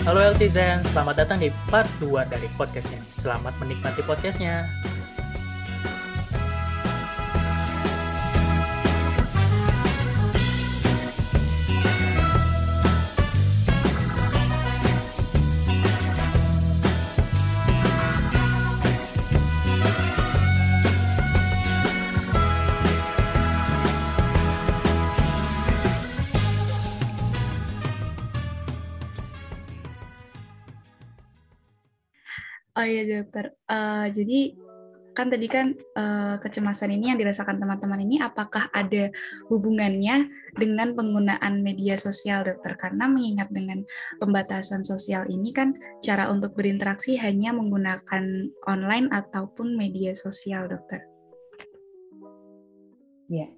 Halo Eltizen, selamat datang di part 2 dari podcastnya. Selamat menikmati podcastnya. Oh iya dokter, uh, jadi kan tadi kan uh, kecemasan ini yang dirasakan teman-teman ini apakah ada hubungannya dengan penggunaan media sosial dokter? Karena mengingat dengan pembatasan sosial ini kan cara untuk berinteraksi hanya menggunakan online ataupun media sosial dokter. Ya,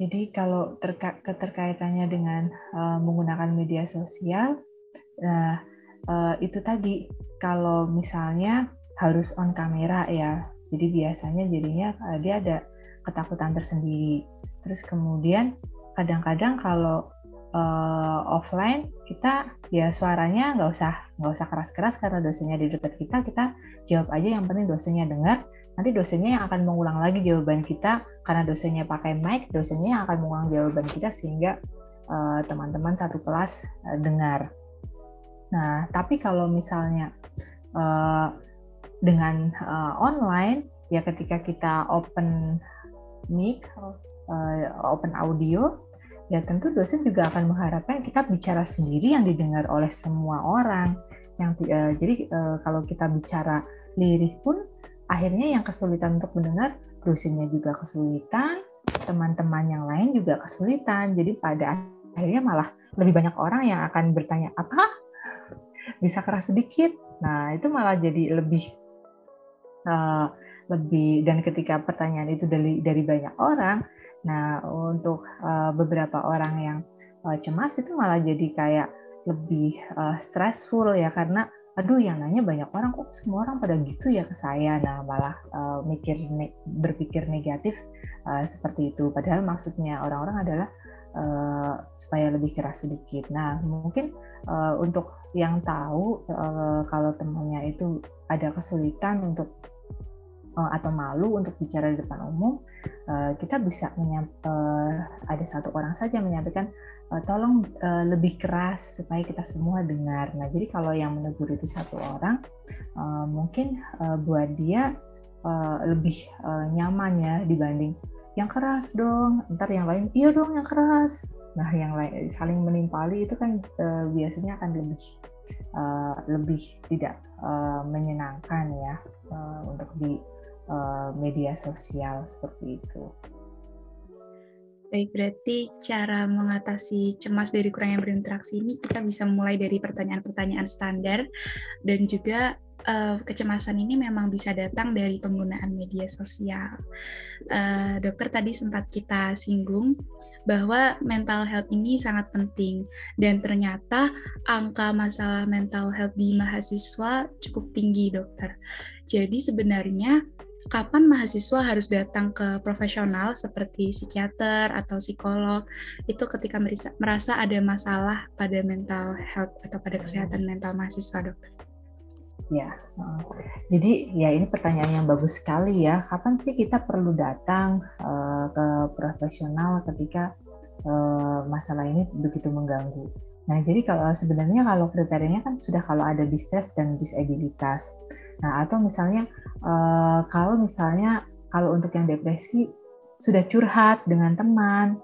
jadi kalau terka keterkaitannya dengan uh, menggunakan media sosial, nah uh, itu tadi kalau misalnya harus on kamera ya jadi biasanya jadinya uh, dia ada ketakutan tersendiri. Terus kemudian kadang-kadang kalau uh, offline kita ya suaranya nggak usah nggak usah keras-keras karena dosennya di dekat kita kita jawab aja yang penting dosennya dengar. Nanti dosennya yang akan mengulang lagi jawaban kita karena dosennya pakai mic dosennya yang akan mengulang jawaban kita sehingga teman-teman uh, satu kelas uh, dengar Nah, tapi kalau misalnya uh, dengan uh, online, ya ketika kita open mic, uh, open audio, ya tentu dosen juga akan mengharapkan kita bicara sendiri yang didengar oleh semua orang. Yang uh, jadi uh, kalau kita bicara lirik pun, akhirnya yang kesulitan untuk mendengar dosennya juga kesulitan, teman-teman yang lain juga kesulitan. Jadi pada akhirnya malah lebih banyak orang yang akan bertanya, apa bisa keras sedikit. Nah, itu malah jadi lebih uh, lebih dan ketika pertanyaan itu dari dari banyak orang, nah untuk uh, beberapa orang yang uh, cemas itu malah jadi kayak lebih uh, stressful ya. Karena aduh yang nanya banyak orang kok semua orang pada gitu ya ke saya? Nah malah uh, mikir ne berpikir negatif uh, seperti itu. Padahal maksudnya orang-orang adalah uh, supaya lebih keras sedikit nah mungkin uh, untuk yang tahu uh, kalau temannya itu ada kesulitan untuk uh, atau malu untuk bicara di depan umum, uh, kita bisa uh, ada satu orang saja menyampaikan tolong uh, lebih keras supaya kita semua dengar. Nah, jadi kalau yang menegur itu satu orang, uh, mungkin uh, buat dia uh, lebih uh, nyaman ya dibanding yang keras dong, ntar yang lain iya dong yang keras Nah, yang lain saling menimpali itu kan uh, biasanya akan lebih uh, lebih tidak uh, menyenangkan ya uh, untuk di uh, media sosial seperti itu. Baik, berarti cara mengatasi cemas dari kurangnya berinteraksi ini kita bisa mulai dari pertanyaan-pertanyaan standar dan juga uh, kecemasan ini memang bisa datang dari penggunaan media sosial. Uh, dokter tadi sempat kita singgung bahwa mental health ini sangat penting dan ternyata angka masalah mental health di mahasiswa cukup tinggi, dokter. Jadi sebenarnya kapan mahasiswa harus datang ke profesional seperti psikiater atau psikolog itu ketika merasa ada masalah pada mental health atau pada kesehatan mental mahasiswa, dokter. Ya, jadi ya ini pertanyaan yang bagus sekali ya. Kapan sih kita perlu datang uh, ke profesional ketika uh, masalah ini begitu mengganggu? Nah, jadi kalau sebenarnya kalau kriterianya kan sudah kalau ada distress dan disabilitas. Nah, atau misalnya uh, kalau misalnya kalau untuk yang depresi sudah curhat dengan teman,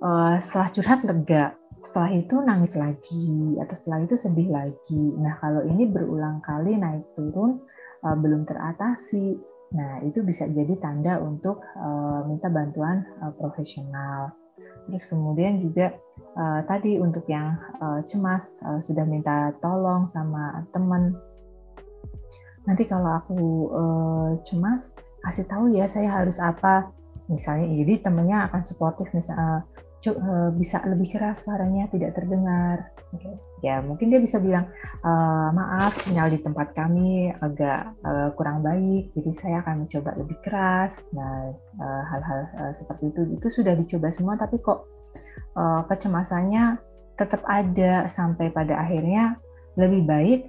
uh, setelah curhat lega, setelah itu nangis lagi atau setelah itu sedih lagi. Nah, kalau ini berulang kali naik turun uh, belum teratasi, nah itu bisa jadi tanda untuk uh, minta bantuan profesional. Terus kemudian juga uh, tadi untuk yang uh, cemas uh, sudah minta tolong sama teman. Nanti kalau aku uh, cemas kasih tahu ya saya harus apa. Misalnya, jadi temennya akan suportif misalnya Eh, bisa lebih keras suaranya tidak terdengar. Okay. Ya mungkin dia bisa bilang e, maaf sinyal di tempat kami agak uh, kurang baik, jadi saya akan mencoba lebih keras. Nah hal-hal uh, seperti itu itu sudah dicoba semua, tapi kok uh, kecemasannya tetap ada sampai pada akhirnya lebih baik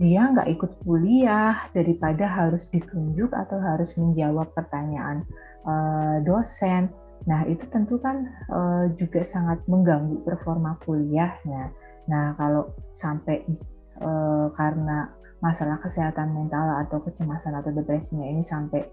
dia nggak ikut kuliah daripada harus ditunjuk atau harus menjawab pertanyaan uh, dosen. Nah itu tentu kan uh, juga sangat mengganggu performa kuliahnya. Nah kalau sampai uh, karena masalah kesehatan mental atau kecemasan atau depresinya ini sampai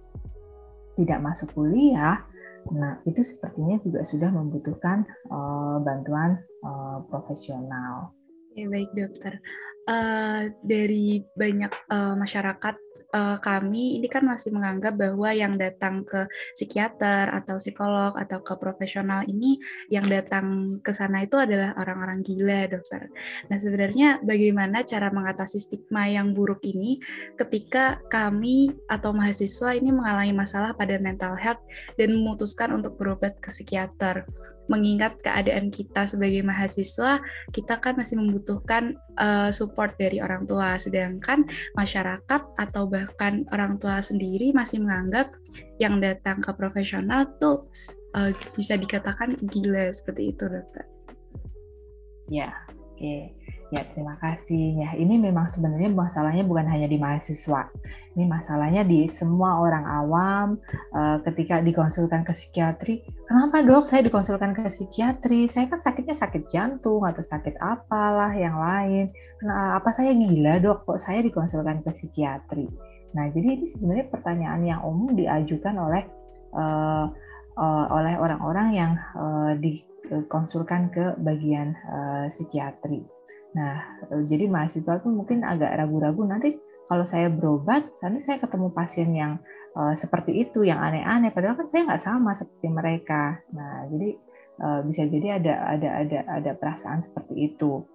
tidak masuk kuliah, nah itu sepertinya juga sudah membutuhkan uh, bantuan uh, profesional. Ya baik dokter. Uh, dari banyak uh, masyarakat uh, kami ini kan masih menganggap bahwa yang datang ke psikiater atau psikolog atau ke profesional ini yang datang ke sana itu adalah orang-orang gila, dokter. Nah, sebenarnya bagaimana cara mengatasi stigma yang buruk ini ketika kami atau mahasiswa ini mengalami masalah pada mental health dan memutuskan untuk berobat ke psikiater? Mengingat keadaan kita sebagai mahasiswa, kita kan masih membutuhkan uh, support dari orang tua, sedangkan masyarakat atau bahkan orang tua sendiri masih menganggap yang datang ke profesional tuh uh, bisa dikatakan gila seperti itu, dokter. Ya, oke. Okay. Ya, terima kasih. Ya, ini memang sebenarnya masalahnya bukan hanya di mahasiswa. Ini masalahnya di semua orang awam uh, ketika dikonsulkan ke psikiatri. Kenapa dok saya dikonsulkan ke psikiatri? Saya kan sakitnya sakit jantung atau sakit apalah yang lain. Kenapa apa saya gila dok kok saya dikonsulkan ke psikiatri? Nah, jadi ini sebenarnya pertanyaan yang umum diajukan oleh uh, uh, oleh orang-orang yang uh, dikonsulkan ke bagian uh, psikiatri. Nah, eh, jadi mahasiswa tuh mungkin agak ragu-ragu nanti kalau saya berobat, nanti saya ketemu pasien yang uh, seperti itu, yang aneh-aneh. Padahal kan saya nggak sama seperti mereka. Nah, jadi uh, bisa jadi ada ada ada ada perasaan seperti itu.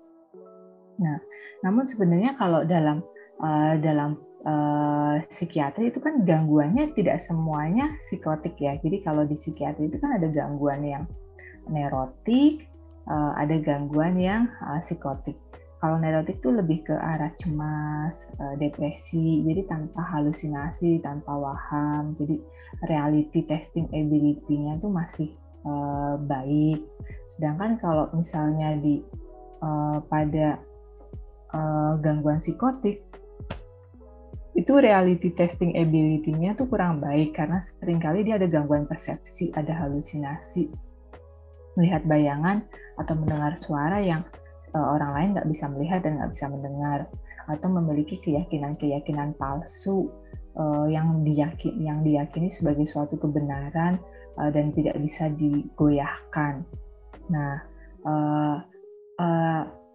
Nah, namun sebenarnya kalau dalam uh, dalam uh, psikiatri itu kan gangguannya tidak semuanya psikotik ya. Jadi kalau di psikiatri itu kan ada gangguan yang neurotik, uh, ada gangguan yang uh, psikotik. Kalau neurotik itu lebih ke arah cemas, uh, depresi, jadi tanpa halusinasi, tanpa waham, jadi reality testing ability-nya itu masih uh, baik. Sedangkan kalau misalnya di uh, pada gangguan psikotik itu reality testing ability-nya tuh kurang baik karena sering kali dia ada gangguan persepsi, ada halusinasi, melihat bayangan atau mendengar suara yang orang lain nggak bisa melihat dan nggak bisa mendengar atau memiliki keyakinan-keyakinan palsu uh, yang diyakin yang diyakini sebagai suatu kebenaran uh, dan tidak bisa digoyahkan. Nah,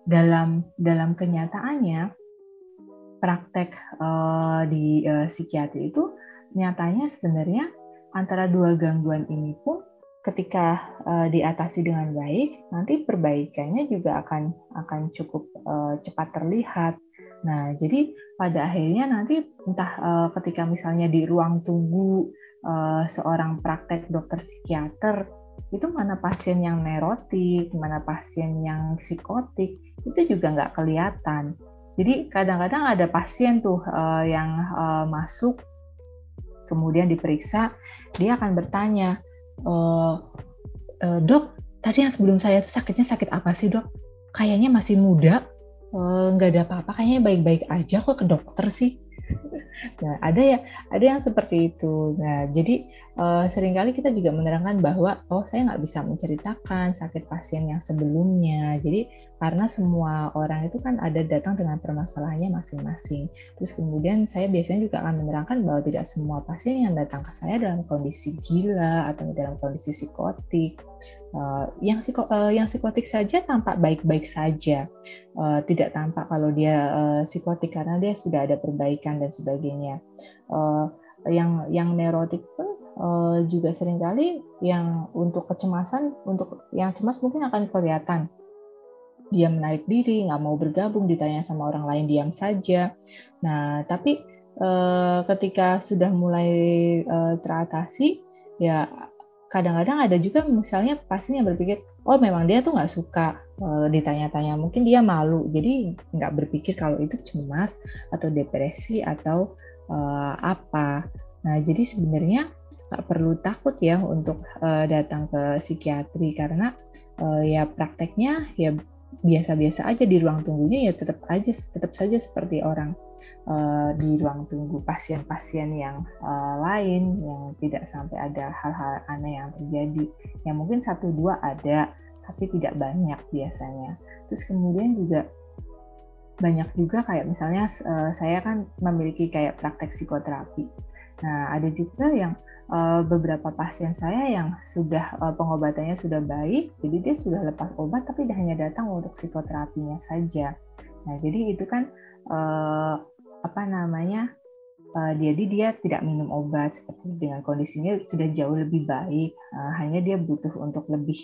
dalam dalam kenyataannya praktek di psikiatri itu nyatanya sebenarnya antara dua gangguan ini pun ketika uh, diatasi dengan baik, nanti perbaikannya juga akan akan cukup uh, cepat terlihat. Nah, jadi pada akhirnya nanti entah uh, ketika misalnya di ruang tunggu uh, seorang praktek dokter psikiater itu mana pasien yang neurotik, mana pasien yang psikotik itu juga nggak kelihatan. Jadi kadang-kadang ada pasien tuh uh, yang uh, masuk kemudian diperiksa, dia akan bertanya, uh, uh, dok tadi yang sebelum saya tuh sakitnya sakit apa sih dok? Kayaknya masih muda. Nggak uh, ada apa-apa kayaknya baik-baik aja kok ke dokter sih. Nah ada ya ada yang seperti itu. Nah jadi uh, sering kali kita juga menerangkan bahwa oh saya nggak bisa menceritakan sakit pasien yang sebelumnya. Jadi karena semua orang itu kan ada datang dengan permasalahannya masing-masing. Terus kemudian saya biasanya juga akan menerangkan bahwa tidak semua pasien yang datang ke saya dalam kondisi gila atau dalam kondisi psikotik. Uh, yang psiko, uh, yang psikotik saja tampak baik-baik saja, uh, tidak tampak kalau dia uh, psikotik karena dia sudah ada perbaikan dan sebagainya. Uh, yang yang neurotik pun uh, juga sering kali yang untuk kecemasan, untuk yang cemas mungkin akan kelihatan dia menarik diri, nggak mau bergabung, ditanya sama orang lain diam saja. Nah, tapi eh, ketika sudah mulai eh, teratasi, ya kadang-kadang ada juga misalnya pasien yang berpikir, oh memang dia tuh nggak suka eh, ditanya-tanya, mungkin dia malu, jadi nggak berpikir kalau itu cemas atau depresi atau eh, apa. Nah, jadi sebenarnya nggak perlu takut ya untuk uh, datang ke psikiatri karena uh, ya prakteknya ya biasa-biasa aja di ruang tunggunya ya tetap aja tetap saja seperti orang uh, di ruang tunggu pasien-pasien yang uh, lain yang tidak sampai ada hal-hal aneh yang terjadi. Yang mungkin satu dua ada tapi tidak banyak biasanya. Terus kemudian juga banyak juga kayak misalnya uh, saya kan memiliki kayak praktek psikoterapi nah ada juga yang uh, beberapa pasien saya yang sudah uh, pengobatannya sudah baik, jadi dia sudah lepas obat tapi hanya datang untuk psikoterapinya saja. Nah, jadi itu kan uh, apa namanya? Uh, jadi dia tidak minum obat seperti dengan kondisinya sudah jauh lebih baik, uh, hanya dia butuh untuk lebih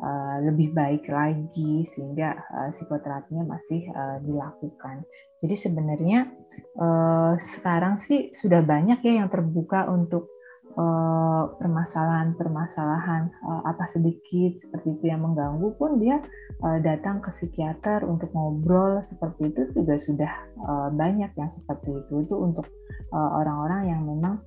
uh, lebih baik lagi sehingga uh, psikoterapinya masih uh, dilakukan. Jadi sebenarnya uh, sekarang sih sudah banyak ya yang terbuka untuk Eh, permasalahan-permasalahan uh, apa sedikit seperti itu yang mengganggu pun dia uh, datang ke psikiater untuk ngobrol seperti itu juga sudah uh, banyak yang seperti itu itu untuk orang-orang yang memang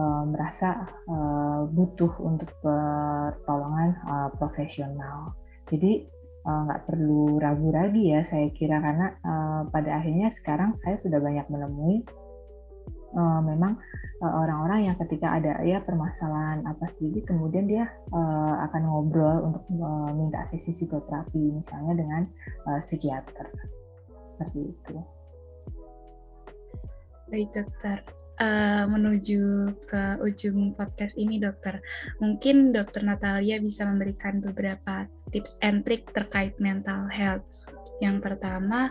uh, merasa uh, butuh untuk pertolongan uh, profesional. Jadi nggak uh, perlu ragu lagi ya saya kira karena uh, pada akhirnya sekarang saya sudah banyak menemui uh, memang uh, orang-orang yang ketika ada ya permasalahan apa sedikit kemudian dia uh, akan ngobrol untuk uh, minta sesi psikoterapi misalnya dengan uh, psikiater seperti itu. Baik dokter, uh, menuju ke ujung podcast ini dokter, mungkin dokter Natalia bisa memberikan beberapa tips and trick terkait mental health. Yang pertama,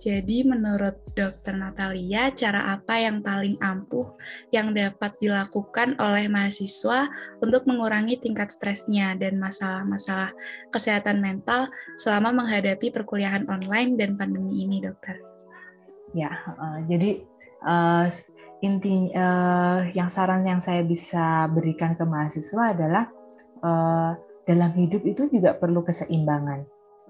jadi menurut Dokter Natalia, cara apa yang paling ampuh yang dapat dilakukan oleh mahasiswa untuk mengurangi tingkat stresnya dan masalah-masalah kesehatan mental selama menghadapi perkuliahan online dan pandemi ini, Dokter? Ya, uh, jadi uh, inti uh, yang saran yang saya bisa berikan ke mahasiswa adalah uh, dalam hidup itu juga perlu keseimbangan.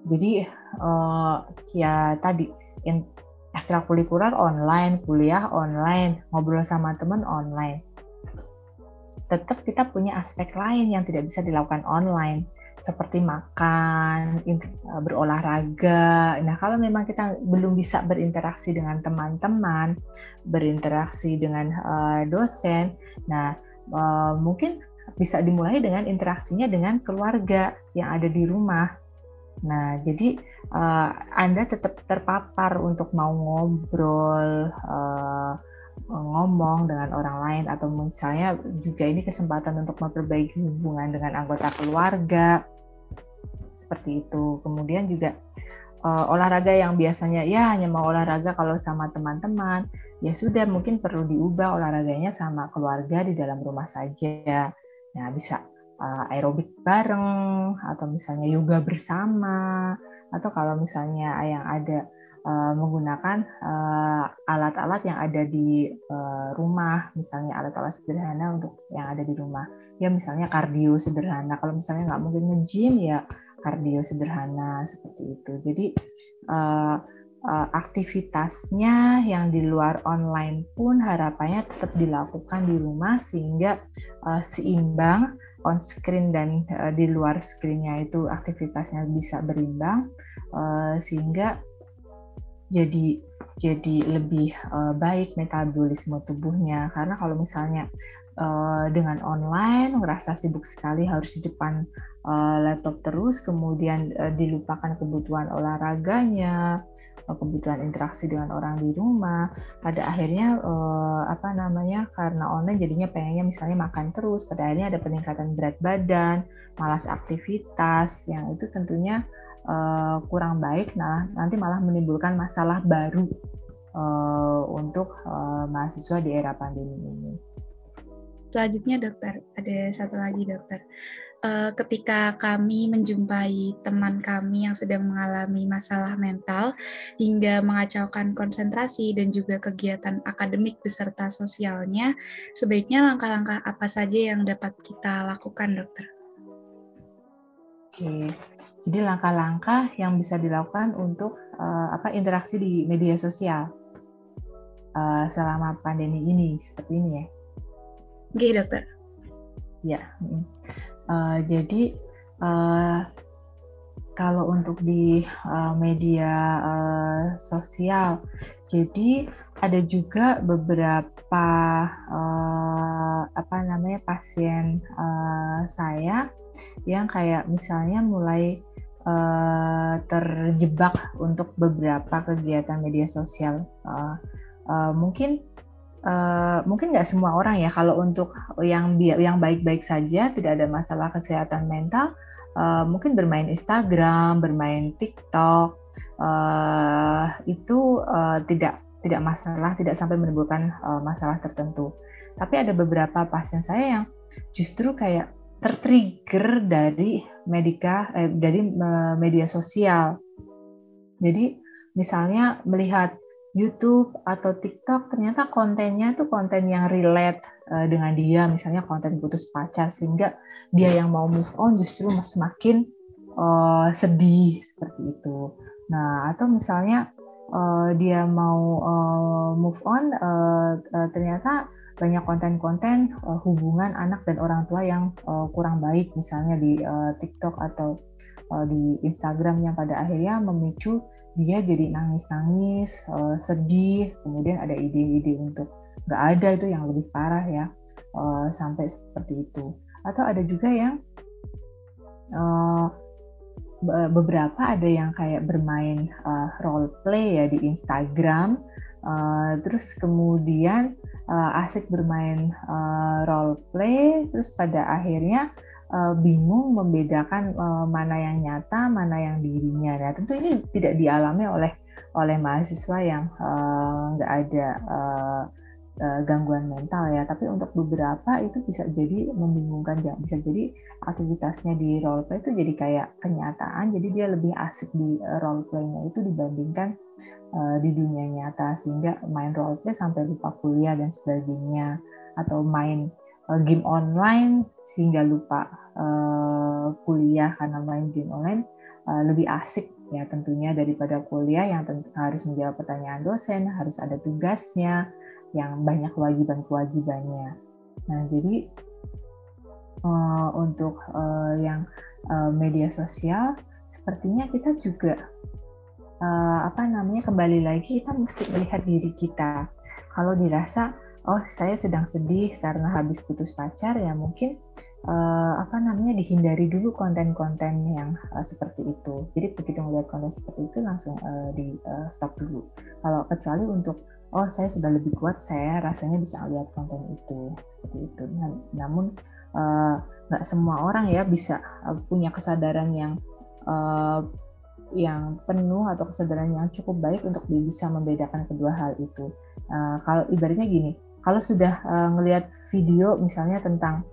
Jadi uh, ya tadi in ekstrakurikuler online, kuliah online, ngobrol sama teman online. Tetap kita punya aspek lain yang tidak bisa dilakukan online, seperti makan, eh, berolahraga. Nah, kalau memang kita belum bisa berinteraksi dengan teman-teman, berinteraksi dengan uh, dosen, nah uh, mungkin bisa dimulai dengan interaksinya dengan keluarga yang ada di rumah Nah, jadi uh, Anda tetap terpapar untuk mau ngobrol, uh, ngomong dengan orang lain, atau misalnya juga ini kesempatan untuk memperbaiki hubungan dengan anggota keluarga, seperti itu. Kemudian juga uh, olahraga yang biasanya ya hanya mau olahraga kalau sama teman-teman, ya sudah mungkin perlu diubah olahraganya sama keluarga di dalam rumah saja. Nah, bisa uh, aerobik bareng atau misalnya yoga bersama atau kalau misalnya yang ada uh, menggunakan uh, alat-alat yang ada di uh, rumah. Misalnya alat-alat sederhana untuk yang ada di rumah. Ya misalnya kardio sederhana. Kalau misalnya nggak mungkin nge-gym ya kardio sederhana seperti itu. Jadi aktivitasnya yang di luar online pun harapannya tetap dilakukan di rumah sehingga seimbang on screen dan di luar screennya itu aktivitasnya bisa berimbang sehingga jadi jadi lebih uh, baik metabolisme tubuhnya. Karena kalau misalnya uh, dengan online ngerasa sibuk sekali harus di depan uh, laptop terus kemudian uh, dilupakan kebutuhan olahraganya kebutuhan interaksi dengan orang di rumah pada akhirnya eh, apa namanya karena online jadinya pengennya misalnya makan terus pada akhirnya ada peningkatan berat badan malas aktivitas yang itu tentunya eh, kurang baik nah nanti malah menimbulkan masalah baru eh, untuk eh, mahasiswa di era pandemi ini. Selanjutnya dokter, ada satu lagi dokter uh, ketika kami menjumpai teman kami yang sedang mengalami masalah mental hingga mengacaukan konsentrasi dan juga kegiatan akademik beserta sosialnya, sebaiknya langkah-langkah apa saja yang dapat kita lakukan, dokter? Oke, jadi langkah-langkah yang bisa dilakukan untuk uh, apa interaksi di media sosial uh, selama pandemi ini seperti ini ya? Oke, dokter. Ya, Uh, jadi uh, kalau untuk di uh, media uh, sosial, jadi ada juga beberapa uh, apa namanya pasien uh, saya yang kayak misalnya mulai uh, terjebak untuk beberapa kegiatan media sosial. Uh, uh, mungkin uh, mungkin nggak semua orang ya. Kalau untuk yang yang baik-baik saja tidak ada masalah kesehatan mental, uh, mungkin bermain Instagram, bermain TikTok uh, itu uh, tidak tidak masalah, tidak sampai menimbulkan uh, masalah tertentu. Tapi ada beberapa pasien saya yang justru kayak tertrigger dari medika eh, dari media sosial. Jadi misalnya melihat YouTube atau TikTok ternyata kontennya itu konten yang relate uh, dengan dia, misalnya konten putus pacar sehingga dia yang mau move on justru semakin uh, sedih seperti itu. Nah, atau misalnya uh, dia mau uh, move on uh, uh, ternyata banyak konten-konten uh, hubungan anak dan orang tua yang uh, kurang baik misalnya di uh, TikTok atau uh, di Instagram yang pada akhirnya memicu dia jadi nangis-nangis, uh, sedih, kemudian ada ide-ide untuk nggak ada itu yang lebih parah ya uh, sampai seperti itu. Atau ada juga yang uh, beberapa ada yang kayak bermain uh, role play ya di Instagram, uh, terus kemudian uh, asik bermain uh, role play terus pada akhirnya uh, bingung membedakan uh, mana yang nyata mana yang dirinya. Nah tentu ini tidak dialami oleh oleh mahasiswa yang nggak uh, ada uh, uh, gangguan mental ya. Tapi untuk beberapa itu bisa jadi membingungkan bisa jadi aktivitasnya di role play itu jadi kayak kenyataan. Jadi dia lebih asik di role playnya itu dibandingkan uh, di dunia nyata sehingga main role play sampai lupa kuliah dan sebagainya. Atau main uh, game online sehingga lupa uh, kuliah karena main game online lebih asik ya tentunya daripada kuliah yang harus menjawab pertanyaan dosen harus ada tugasnya yang banyak kewajiban-kewajibannya. Nah jadi uh, untuk uh, yang uh, media sosial sepertinya kita juga uh, apa namanya kembali lagi kita mesti melihat diri kita. Kalau dirasa oh saya sedang sedih karena habis putus pacar ya mungkin uh, apa namanya dihindari dulu konten-konten yang uh, seperti itu. Jadi begitu melihat konten seperti itu langsung uh, di uh, stop dulu. Kalau kecuali untuk oh saya sudah lebih kuat saya rasanya bisa lihat konten itu seperti itu. Nah, namun nggak uh, semua orang ya bisa uh, punya kesadaran yang uh, yang penuh atau kesadaran yang cukup baik untuk bisa membedakan kedua hal itu. Uh, kalau ibaratnya gini, kalau sudah uh, ngelihat video misalnya tentang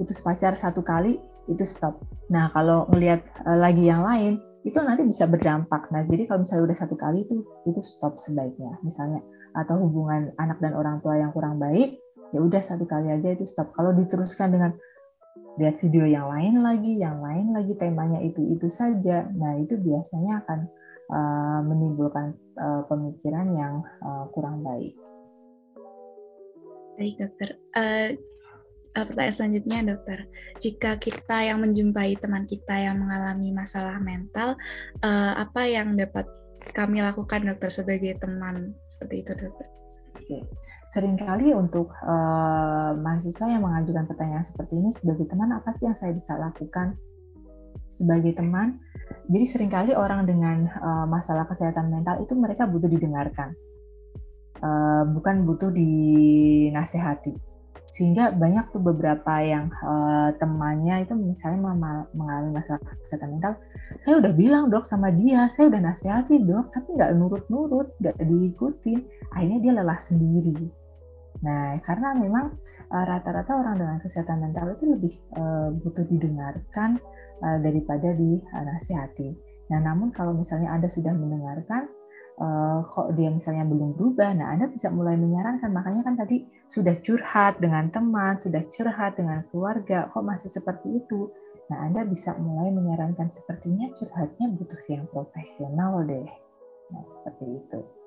putus pacar satu kali itu stop. Nah kalau ngelihat lagi yang lain itu nanti bisa berdampak. Nah jadi kalau misalnya udah satu kali itu itu stop sebaiknya. Misalnya atau hubungan anak dan orang tua yang kurang baik ya udah satu kali aja itu stop. Kalau diteruskan dengan lihat video yang lain lagi, yang lain lagi temanya itu-itu saja. Nah, itu biasanya akan uh, menimbulkan uh, pemikiran yang uh, kurang baik. Baik, dokter. Uh, pertanyaan selanjutnya, dokter. Jika kita yang menjumpai teman kita yang mengalami masalah mental, uh, apa yang dapat kami lakukan, dokter, sebagai teman seperti itu, dokter? Seringkali untuk uh, mahasiswa yang mengajukan pertanyaan seperti ini sebagai teman apa sih yang saya bisa lakukan sebagai teman? Jadi sering kali orang dengan uh, masalah kesehatan mental itu mereka butuh didengarkan, uh, bukan butuh dinasehati sehingga banyak tuh beberapa yang uh, temannya itu misalnya mengalami masalah kesehatan mental saya udah bilang dok sama dia saya udah nasihati dok tapi nggak nurut-nurut nggak diikuti akhirnya dia lelah sendiri. Nah karena memang uh, rata-rata orang dengan kesehatan mental itu lebih uh, butuh didengarkan uh, daripada dinasihati nah namun kalau misalnya anda sudah mendengarkan uh, kok dia misalnya belum berubah, nah Anda bisa mulai menyarankan. Makanya kan tadi sudah curhat dengan teman, sudah curhat dengan keluarga, kok masih seperti itu. Nah Anda bisa mulai menyarankan sepertinya curhatnya butuh yang profesional deh. Nah seperti itu.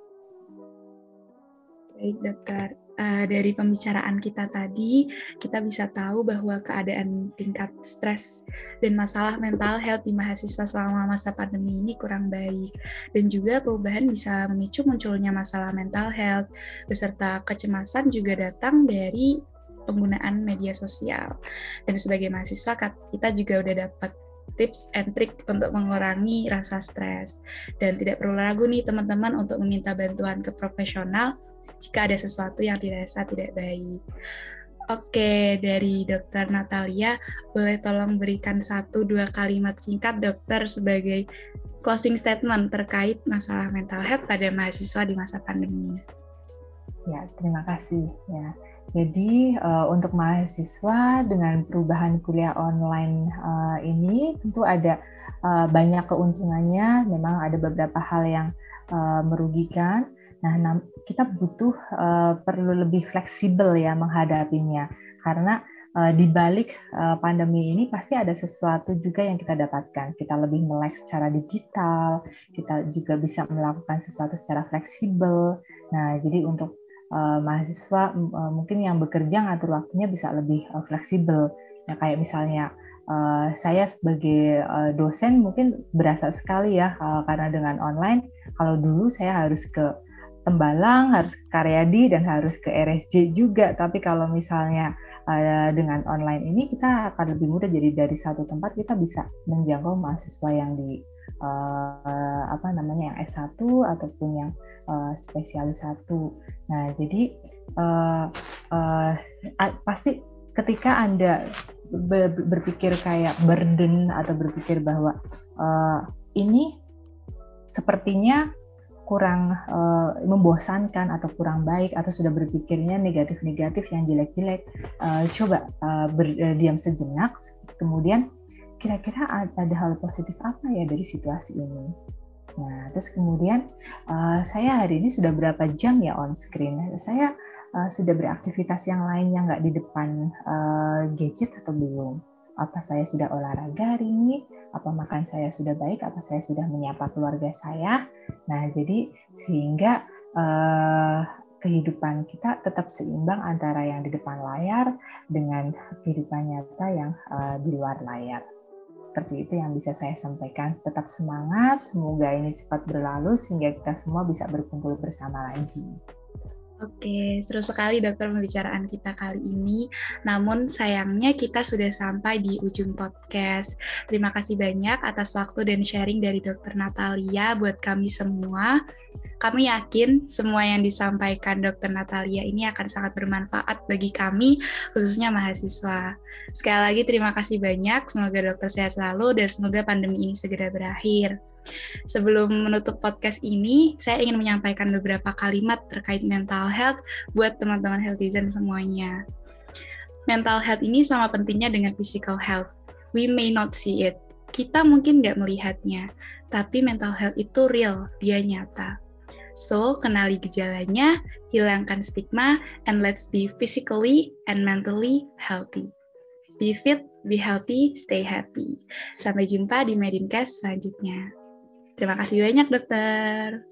Baik, dokter. Uh, dari pembicaraan kita tadi, kita bisa tahu bahwa keadaan tingkat stres dan masalah mental health di mahasiswa selama masa pandemi ini kurang baik. Dan juga perubahan bisa memicu munculnya masalah mental health, beserta kecemasan juga datang dari penggunaan media sosial. Dan sebagai mahasiswa, kita juga udah dapat tips and trick untuk mengurangi rasa stres. Dan tidak perlu ragu nih teman-teman untuk meminta bantuan ke profesional jika ada sesuatu yang dirasa tidak baik. Oke, dari Dokter Natalia, boleh tolong berikan satu dua kalimat singkat dokter sebagai closing statement terkait masalah mental health pada mahasiswa di masa pandemi. Ya, terima kasih. Ya, jadi uh, untuk mahasiswa dengan perubahan kuliah online uh, ini tentu ada uh, banyak keuntungannya. Memang ada beberapa hal yang uh, merugikan Nah, kita butuh uh, perlu lebih fleksibel ya menghadapinya karena uh, di balik uh, pandemi ini pasti ada sesuatu juga yang kita dapatkan. Kita lebih melek secara digital, kita juga bisa melakukan sesuatu secara fleksibel. Nah, jadi untuk uh, mahasiswa uh, mungkin yang bekerja ngatur waktunya bisa lebih uh, fleksibel. Ya kayak misalnya uh, saya sebagai uh, dosen mungkin berasa sekali ya uh, karena dengan online kalau dulu saya harus ke Tembalang, harus ke Karyadi, dan harus ke RSJ juga. Tapi kalau misalnya uh, dengan online ini kita akan lebih mudah. Jadi dari satu tempat kita bisa menjangkau mahasiswa yang di uh, apa namanya yang S1 ataupun yang uh, spesialis satu. Nah, jadi pasti ketika Anda berpikir kayak burden atau berpikir bahwa ini sepertinya kurang uh, membosankan atau kurang baik atau sudah berpikirnya negatif-negatif yang jelek-jelek, uh, coba uh, berdiam sejenak, kemudian kira-kira ada hal positif apa ya dari situasi ini. Nah, terus kemudian uh, saya hari ini sudah berapa jam ya on screen? Saya uh, sudah beraktivitas yang lain yang nggak di depan uh, gadget atau belum? Apa saya sudah olahraga hari ini? apa makan saya sudah baik, apa saya sudah menyapa keluarga saya. Nah, jadi sehingga uh, kehidupan kita tetap seimbang antara yang di depan layar dengan kehidupan nyata yang uh, di luar layar. Seperti itu yang bisa saya sampaikan. Tetap semangat, semoga ini cepat berlalu sehingga kita semua bisa berkumpul bersama lagi. Oke, seru sekali dokter pembicaraan kita kali ini. Namun sayangnya kita sudah sampai di ujung podcast. Terima kasih banyak atas waktu dan sharing dari dokter Natalia buat kami semua. Kami yakin semua yang disampaikan dokter Natalia ini akan sangat bermanfaat bagi kami, khususnya mahasiswa. Sekali lagi terima kasih banyak, semoga dokter sehat selalu dan semoga pandemi ini segera berakhir. Sebelum menutup podcast ini, saya ingin menyampaikan beberapa kalimat terkait mental health buat teman-teman healthizen semuanya. Mental health ini sama pentingnya dengan physical health. We may not see it. Kita mungkin nggak melihatnya, tapi mental health itu real, dia nyata. So, kenali gejalanya, hilangkan stigma, and let's be physically and mentally healthy. Be fit, be healthy, stay happy. Sampai jumpa di Medincast selanjutnya. Terima kasih banyak, dokter.